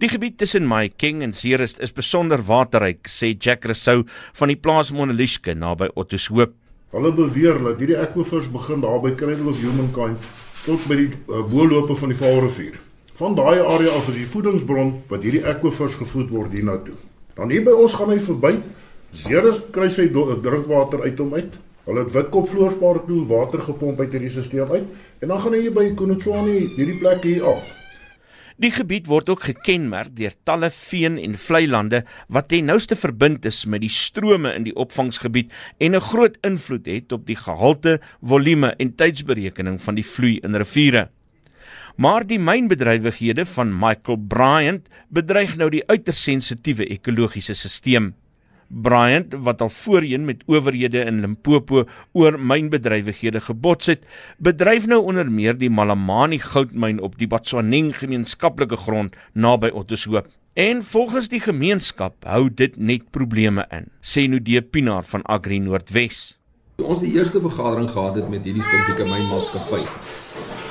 Die gebied tussen Mahikeng en Ceres is besonder waterryk, sê Jack Rousseau van die plaas Monolishke naby Ottershoop. Hulle beweer dat hierdie aquifers begin daar by Cradle of Humankind tot by die uh, boorlope van die Vaalrivier. Van daai area af is die voedingsbron wat hierdie aquifers gevoed word hiernatoe. Dan hier by ons gaan hy verby. Ceres kry sy drinkwater uit hom uit. Hulle het Witkop vloerspaar toe water gepomp uit hierdie stelsel uit en dan gaan hy hier by Konotswani hierdie plek hier af. Die gebied word ook gekenmerk deur talle veen en vlei lande wat ten nouste verbind is met die strome in die opvangsgebied en 'n groot invloed het op die gehalte, volume en tydsberekening van die vloei in riviere. Maar die mynbedrywighede van Michael Bryant bedreig nou die uiters sensitiewe ekologiese stelsel. Bryant wat al voorheen met owerhede in Limpopo oor mynbedrywighede gebots het, bedryf nou onder meer die Malamani goudmyn op die Batswaneng gemeenskaplike grond naby Ottershoop. En volgens die gemeenskap hou dit net probleme in, sê Nudee Pinaar van Agri Noordwes. Ons die eerste vergadering gehad het met hierdie spesifieke mynmaatskappy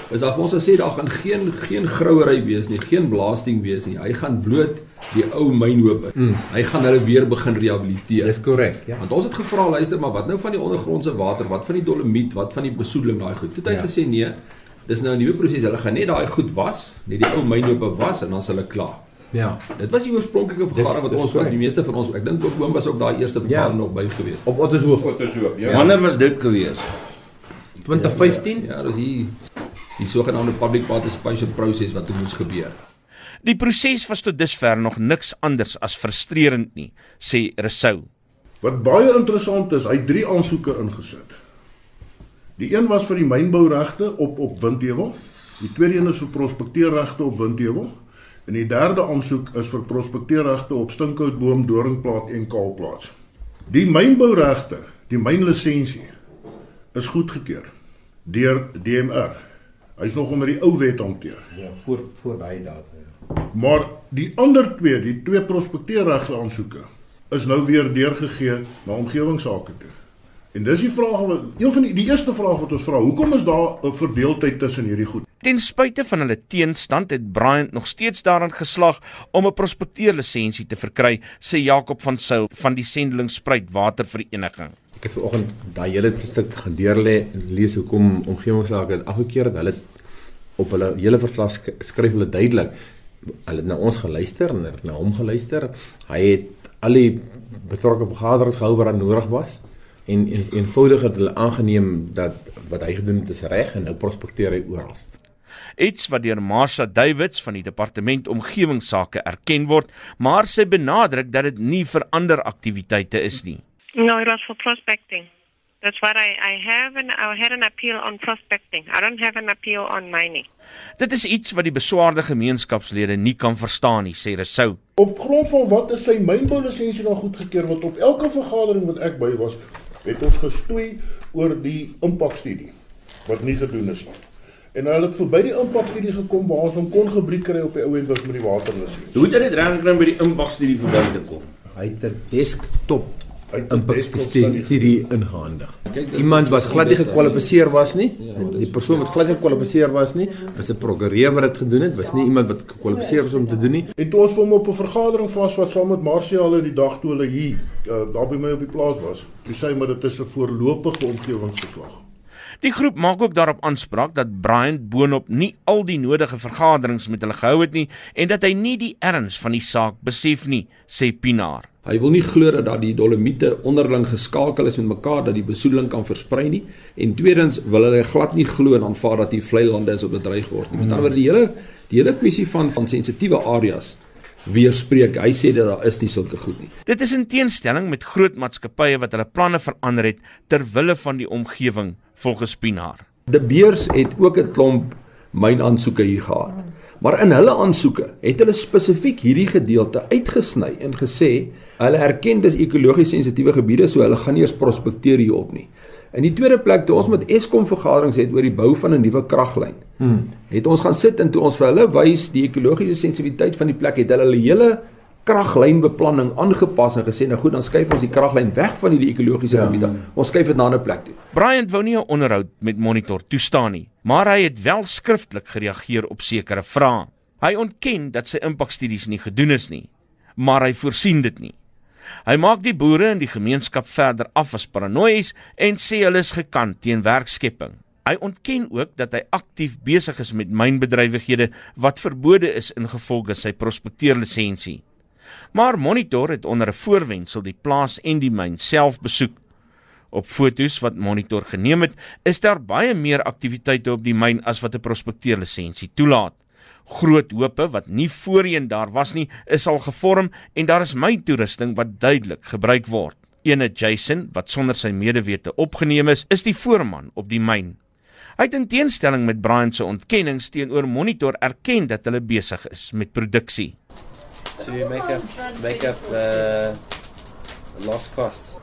is vir ons gesê daar gaan geen geen grouery wees nie, geen blasting wees nie. Hy gaan bloot die ou mynhope. Mm. Hy gaan hulle weer begin rehabiliteer. Dis korrek, ja. Want ons het gevra, luister, maar wat nou van die ondergrondse water? Wat van die dolomiet? Wat van die besoedeling daai goed? Toe het hy ja. gesê nee, dis nou 'n nuwe proses. Hulle gaan net daai goed was, net die ou mynhope was en dan sal hulle klaar. Ja. Dit was die oorspronklike vergadering wat ons van die meeste van ons, ek dink ook oom was ook daai eerste vergadering ja. nog by gewees. Op Ottershoop. Ottershoop. Ja. Wanneer was dit gewees? 2015? Ja, ja dis hier die sogenaamde public participation proses wat moes gebeur. Die proses was tot dusver nog niks anders as frustrerend nie, sê Resou. Wat baie interessant is, hy het drie aansoeke ingesit. Die een was vir die mynbouregte op op Windheuwel, die tweede een is vir prospekteerregte op Windheuwel en die derde aansoek is vir prospekteerregte op Stinkhoutboom, Doringplaat en Kaalplaats. Die mynbouregte, die mynlisensie is goedgekeur deur DMR Hy's nog onder die ou wet hanteer. Ja, voor voor daai datum. Ja. Maar die ander twee, die twee prospekteerregte aansoeke is nou weer deurgegee na omgewingsake toe. En dis die vraag wat een van die die eerste vraag wat ons vra, hoekom is daar 'n verdeeldheid tussen hierdie goed? Ten spyte van hulle teenstand het Bryant nog steeds daaraan geslag om 'n prospekteerlisensie te verkry, sê Jakob van Sail van die Sendelingspruit Watervereniging. Ek het vanoggend daai hele stuk gaan deurlê en lees hoekom omgewingsake het afgekeur het. Hulle op hulle hele verslag skryf hulle duidelik hulle het na ons geluister en het na hom geluister. Hy het al die betrokke vergaderings gehou wat nodig was en en eenvoudig het hulle aangeneem dat wat hy gedoen het is reg en nou prospekteer hy oral. Iets wat deur Marsha Davids van die departement omgewingsake erken word, maar sy benadruk dat dit nie vir ander aktiwiteite is nie. No, it was for prospecting. That's what I, I have and I had an appeal on prospecting. I don't have an appeal on mining. Dit is iets wat die beswaarde gemeenskapslede nie kan verstaan nie, sê Resou. Op grond van wat is sy mynbou lisensie nou goedgekeur want op elke vergadering wat ek by was, het ons gestoei oor die impakstudie wat nie gedoen is nie. En hulle het verby die impakstudie gekom waar ons hom kon gebruik kry op die ou end was met die waterlisensie. Hoe het jy dit reg gekry om by die impakstudie verby te kom? Hy het 'n desktop impakstudie inhandig. Iemand wat glad nie gekwalifiseer was nie, die persoon wat glad nie gekwalifiseer was nie, was 'n prokureur wat dit gedoen het, was nie iemand wat gekwalifiseer was om te doen nie. En toe ons hom op 'n vergadering vas wat saam met Marcia hulle die dag toe hulle hier uh, daar by my op die plaas was, toe sê hy maar dit is 'n voorlopige omgewingsverslag. Die groep maak ook daarop aanspraak dat Brian boonop nie al die nodige vergaderings met hulle gehou het nie en dat hy nie die erns van die saak besef nie, sê Pinaar. Hy wil nie glo dat daai dolomiete onderling geskakel is met mekaar dat die besoedeling kan versprei nie. En tweedens wil hulle glad nie glo en aanvaar dat die vlei lande is op bedreig word nie. Met ander woorde die hele die hele kwessie van van sensitiewe areas weerspreek. Hy sê dat daar is nie sulke goed nie. Dit is in teenstelling met groot maatskappye wat hulle planne verander het ter wille van die omgewing volgens Pinaar. De Beers het ook 'n klomp mynaansoeke hier gehad. Maar in hulle aansoeke het hulle spesifiek hierdie gedeelte uitgesny en gesê hulle erken dis ekologies sensitiewe gebiede so hulle gaan nie eens prospekteer hierop nie. In die tweede plek toe ons met Eskom vergaderings het oor die bou van 'n nuwe kraglyn. Hmm. Het ons gaan sit en toe ons vir hulle wys die ekologiese sensitiwiteit van die plek het hulle hulle hele kraglynbeplanning aangepas en gesê nou goed dan skuif ons die kraglyn weg van hierdie ekologiese ja. gebiede. Ons skuif dit na 'n ander plek toe. Brian wou nie 'n onderhoud met Monitor toestaan nie, maar hy het wel skriftelik gereageer op sekere vrae. Hy ontken dat sy impakstudies nie gedoen is nie, maar hy voorsien dit nie. Hy maak die boere in die gemeenskap verder af as paranoïes en sê hulle is gekant teen werkskepping. Hy ontken ook dat hy aktief besig is met mynbedrywighede wat verbode is ingevolge sy prospekteerlisensie. Maar Monitor het onder 'n voorwendsel die plaas en die myn self besoek. Op fotos wat Monitor geneem het, is daar baie meer aktiwiteite op die myn as wat 'n prospekteerlisensie toelaat. Groot hope wat nie voorheen daar was nie, is al gevorm en daar is myntoerusting wat duidelik gebruik word. Ene Jason wat sonder sy medewete opgeneem is, is die voorman op die myn. Hy het in teenstelling met Brian se ontkennings teenoor Monitor erken dat hulle besig is met produksie. To make up make up uh, lost costs.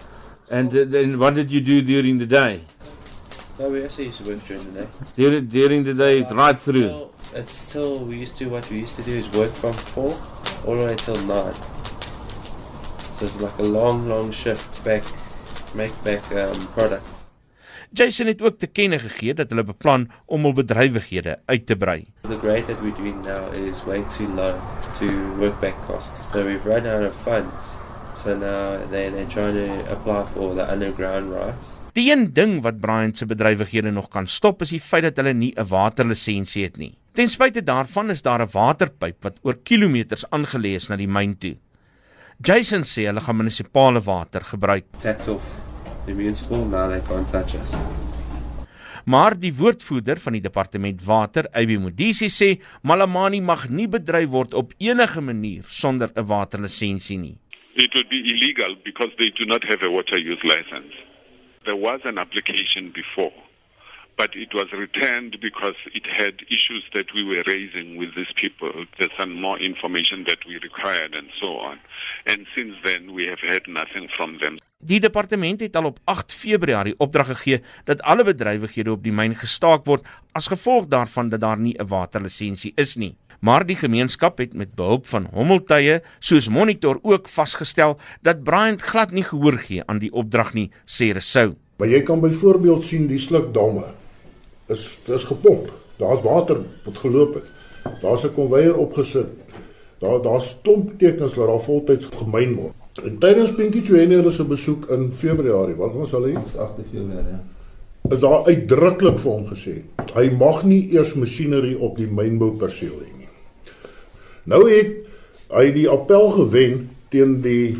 And uh, then what did you do during the day? No, we actually used to work during the day. During, during the day, right through. Still, it's still we used to what we used to do is work from four all the way till nine. So it's like a long, long shift back, make back um, products. Jason het ook te kenne gegee dat hulle beplan om hul bedrywighede uit te brei. The grade that we're doing now is way too low to work back costs. So we've run out of funds. So now they they're trying to apply for the underground rights. Die een ding wat Brian se bedrywighede nog kan stop is die feit dat hulle nie 'n waterlisensie het nie. Ten spyte daarvan is daar 'n waterpyp wat oor kilometers aangelê is na die myn toe. Jason sê hulle gaan munisipale water gebruik, Tapped off the municipal, now they can't touch us. maar die woordvoerder van die departement water, AB Modisi sê Malamani mag nie bedryf word op enige manier sonder 'n waterlisensie nie. it would be illegal because they do not have a water use license. There was an application before, but it was returned because it had issues that we were raising with these people. There's some more information that we required and so on. And since then, we have heard nothing from them. Die departement het al op 8 Februarie opdrag gegee dat alle bedrywighede op die myn gestaak word as gevolg daarvan dat daar nie 'n waterlisensie is nie. Maar die gemeenskap het met behulp van hommeltuie soos Monitor ook vasgestel dat Bryant glad nie gehoor gee aan die opdrag nie, sê Resou. Maar jy kan byvoorbeeld sien die slukdamme is dis gepomp. Daar's water wat geloop het. Daar's 'n konveier opgesit. Daar daar's klomp tekens dat daar voltyds gemyn word. En tydens Pinkie Joene se besoek in Februarie, wat was hulle? Dis 8 Februarie. Ja. Is daar uitdruklik vir hom gesê, hy mag nie eers masjinerie op die mynbouperseel hê nie. Nou het hy die appel gewen teen die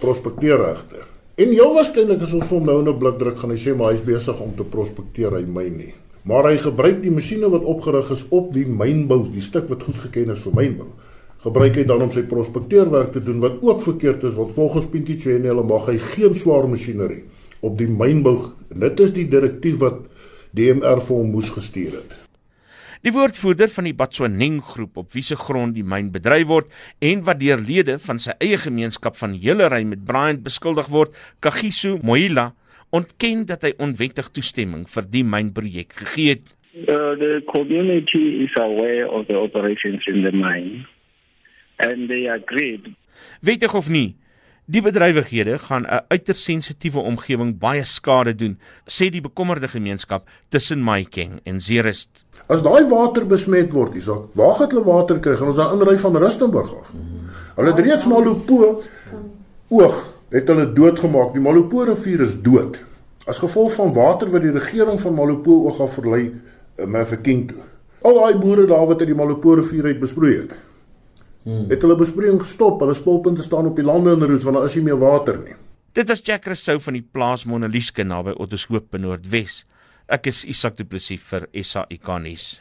prospekteerregter. En heel waarskynlik as ons hom nou 'n blik druk gaan hy sê maar hy's besig om te prospekteer hy myn nie. Maar hy gebruik die masjiene wat opgerig is op die mynbou, die stuk wat goed geken is vir mynbou. Gebruik hy dan om sy prospekteerwerk te doen wat ook verkeerd is want volgens Pintichene hulle mag hy geen swaar masjinerie op die mynbou. En dit is die direktief wat DMR vir hom moes gestuur het. Die woordvoerder van die Batswaneng groep op wie se grond die myn bedryf word en wat deur lede van sy eie gemeenskap van helery met Bryant beskuldig word, Kagiso Moila, ontken dat hy onwettig toestemming vir die mynprojek gegee het. Uh, the community is aware of the operations in the mine and they agreed Wettig of nie, die bedrywighede gaan 'n uiters sensitiewe omgewing baie skade doen, sê die bekommerde gemeenskap tussen Maikeng en Zeerust. As daai water besmet word, Isak, waar gaan hulle water kry? Gaan ons daar inry van Rustenburg af? Hulle het reeds Malopo oog het hulle doodgemaak. Die Malopo rivier is dood. As gevolg van water wat die regering van Malopo oog af verlei uh, Mafeking toe. Al daai boere daar wat uit die Malopo rivier uit besproei het. Hmm. Het hulle besproeiing gestop. Hulle spulpunte staan op die lande in Roos want daar is nie meer water nie. Dit was Jack Rousseau van die plaas Monaliesque naby Ottoshoop in Noordwes. Ek is Isak Du Plessis vir SAIK nuus.